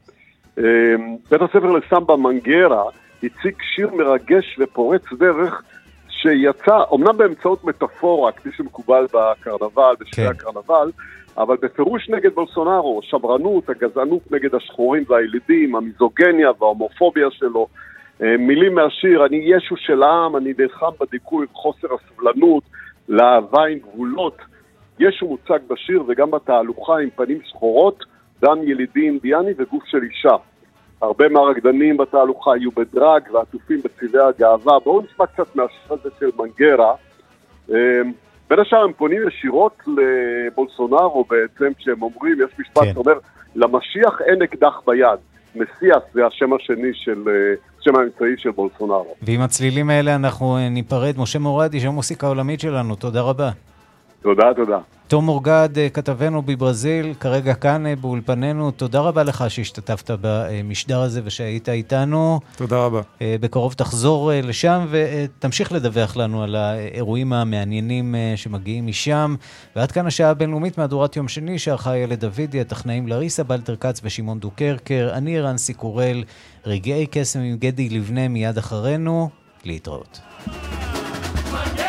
בית הספר לסמבה מנגרה הציג שיר מרגש ופורץ דרך שיצא, אמנם באמצעות מטאפורה, כפי שמקובל בקרנבל, בשירי כן. הקרנבל, אבל בפירוש נגד בולסונארו, שמרנות, הגזענות נגד השחורים והילידים, המיזוגניה וההומופוביה שלו, אה, מילים מהשיר, אני ישו של העם, אני נלחם בדיכוי חוסר הסבלנות, לאהבה עם גבולות. ישו מוצג בשיר וגם בתהלוכה עם פנים שחורות, דם ילידי אינדיאני וגוף של אישה. הרבה מהרקדנים בתהלוכה היו בדרג ועטופים בצבעי הגאווה. בואו נשמע קצת מהשיר הזה של מנגרה. אמ, בין השאר הם פונים ישירות לבולסונארו בעצם, כשהם אומרים, יש משפט כן. שאומר, למשיח אין אקדח ביד. מסיאס זה השם השני של, אה, השם האמצעי של בולסונארו. ועם הצלילים האלה אנחנו אה, ניפרד. משה מורד, איש המוסיקה העולמית שלנו, תודה רבה. תודה, תודה. תום אורגד, אה, כתבנו בברזיל, כרגע כאן אה, באולפנינו, תודה רבה לך שהשתתפת במשדר הזה ושהיית איתנו. תודה רבה. אה, בקרוב תחזור לשם ותמשיך לדווח לנו על האירועים המעניינים שמגיעים משם. ועד כאן השעה הבינלאומית מהדורת יום שני, שערכה ילד דוידי, הטכנאים לריסה בלטר כץ ושמעון דוקרקר. אני רנסי קורל, רגעי קסם עם גדי לבנה מיד אחרינו, להתראות. Yeah.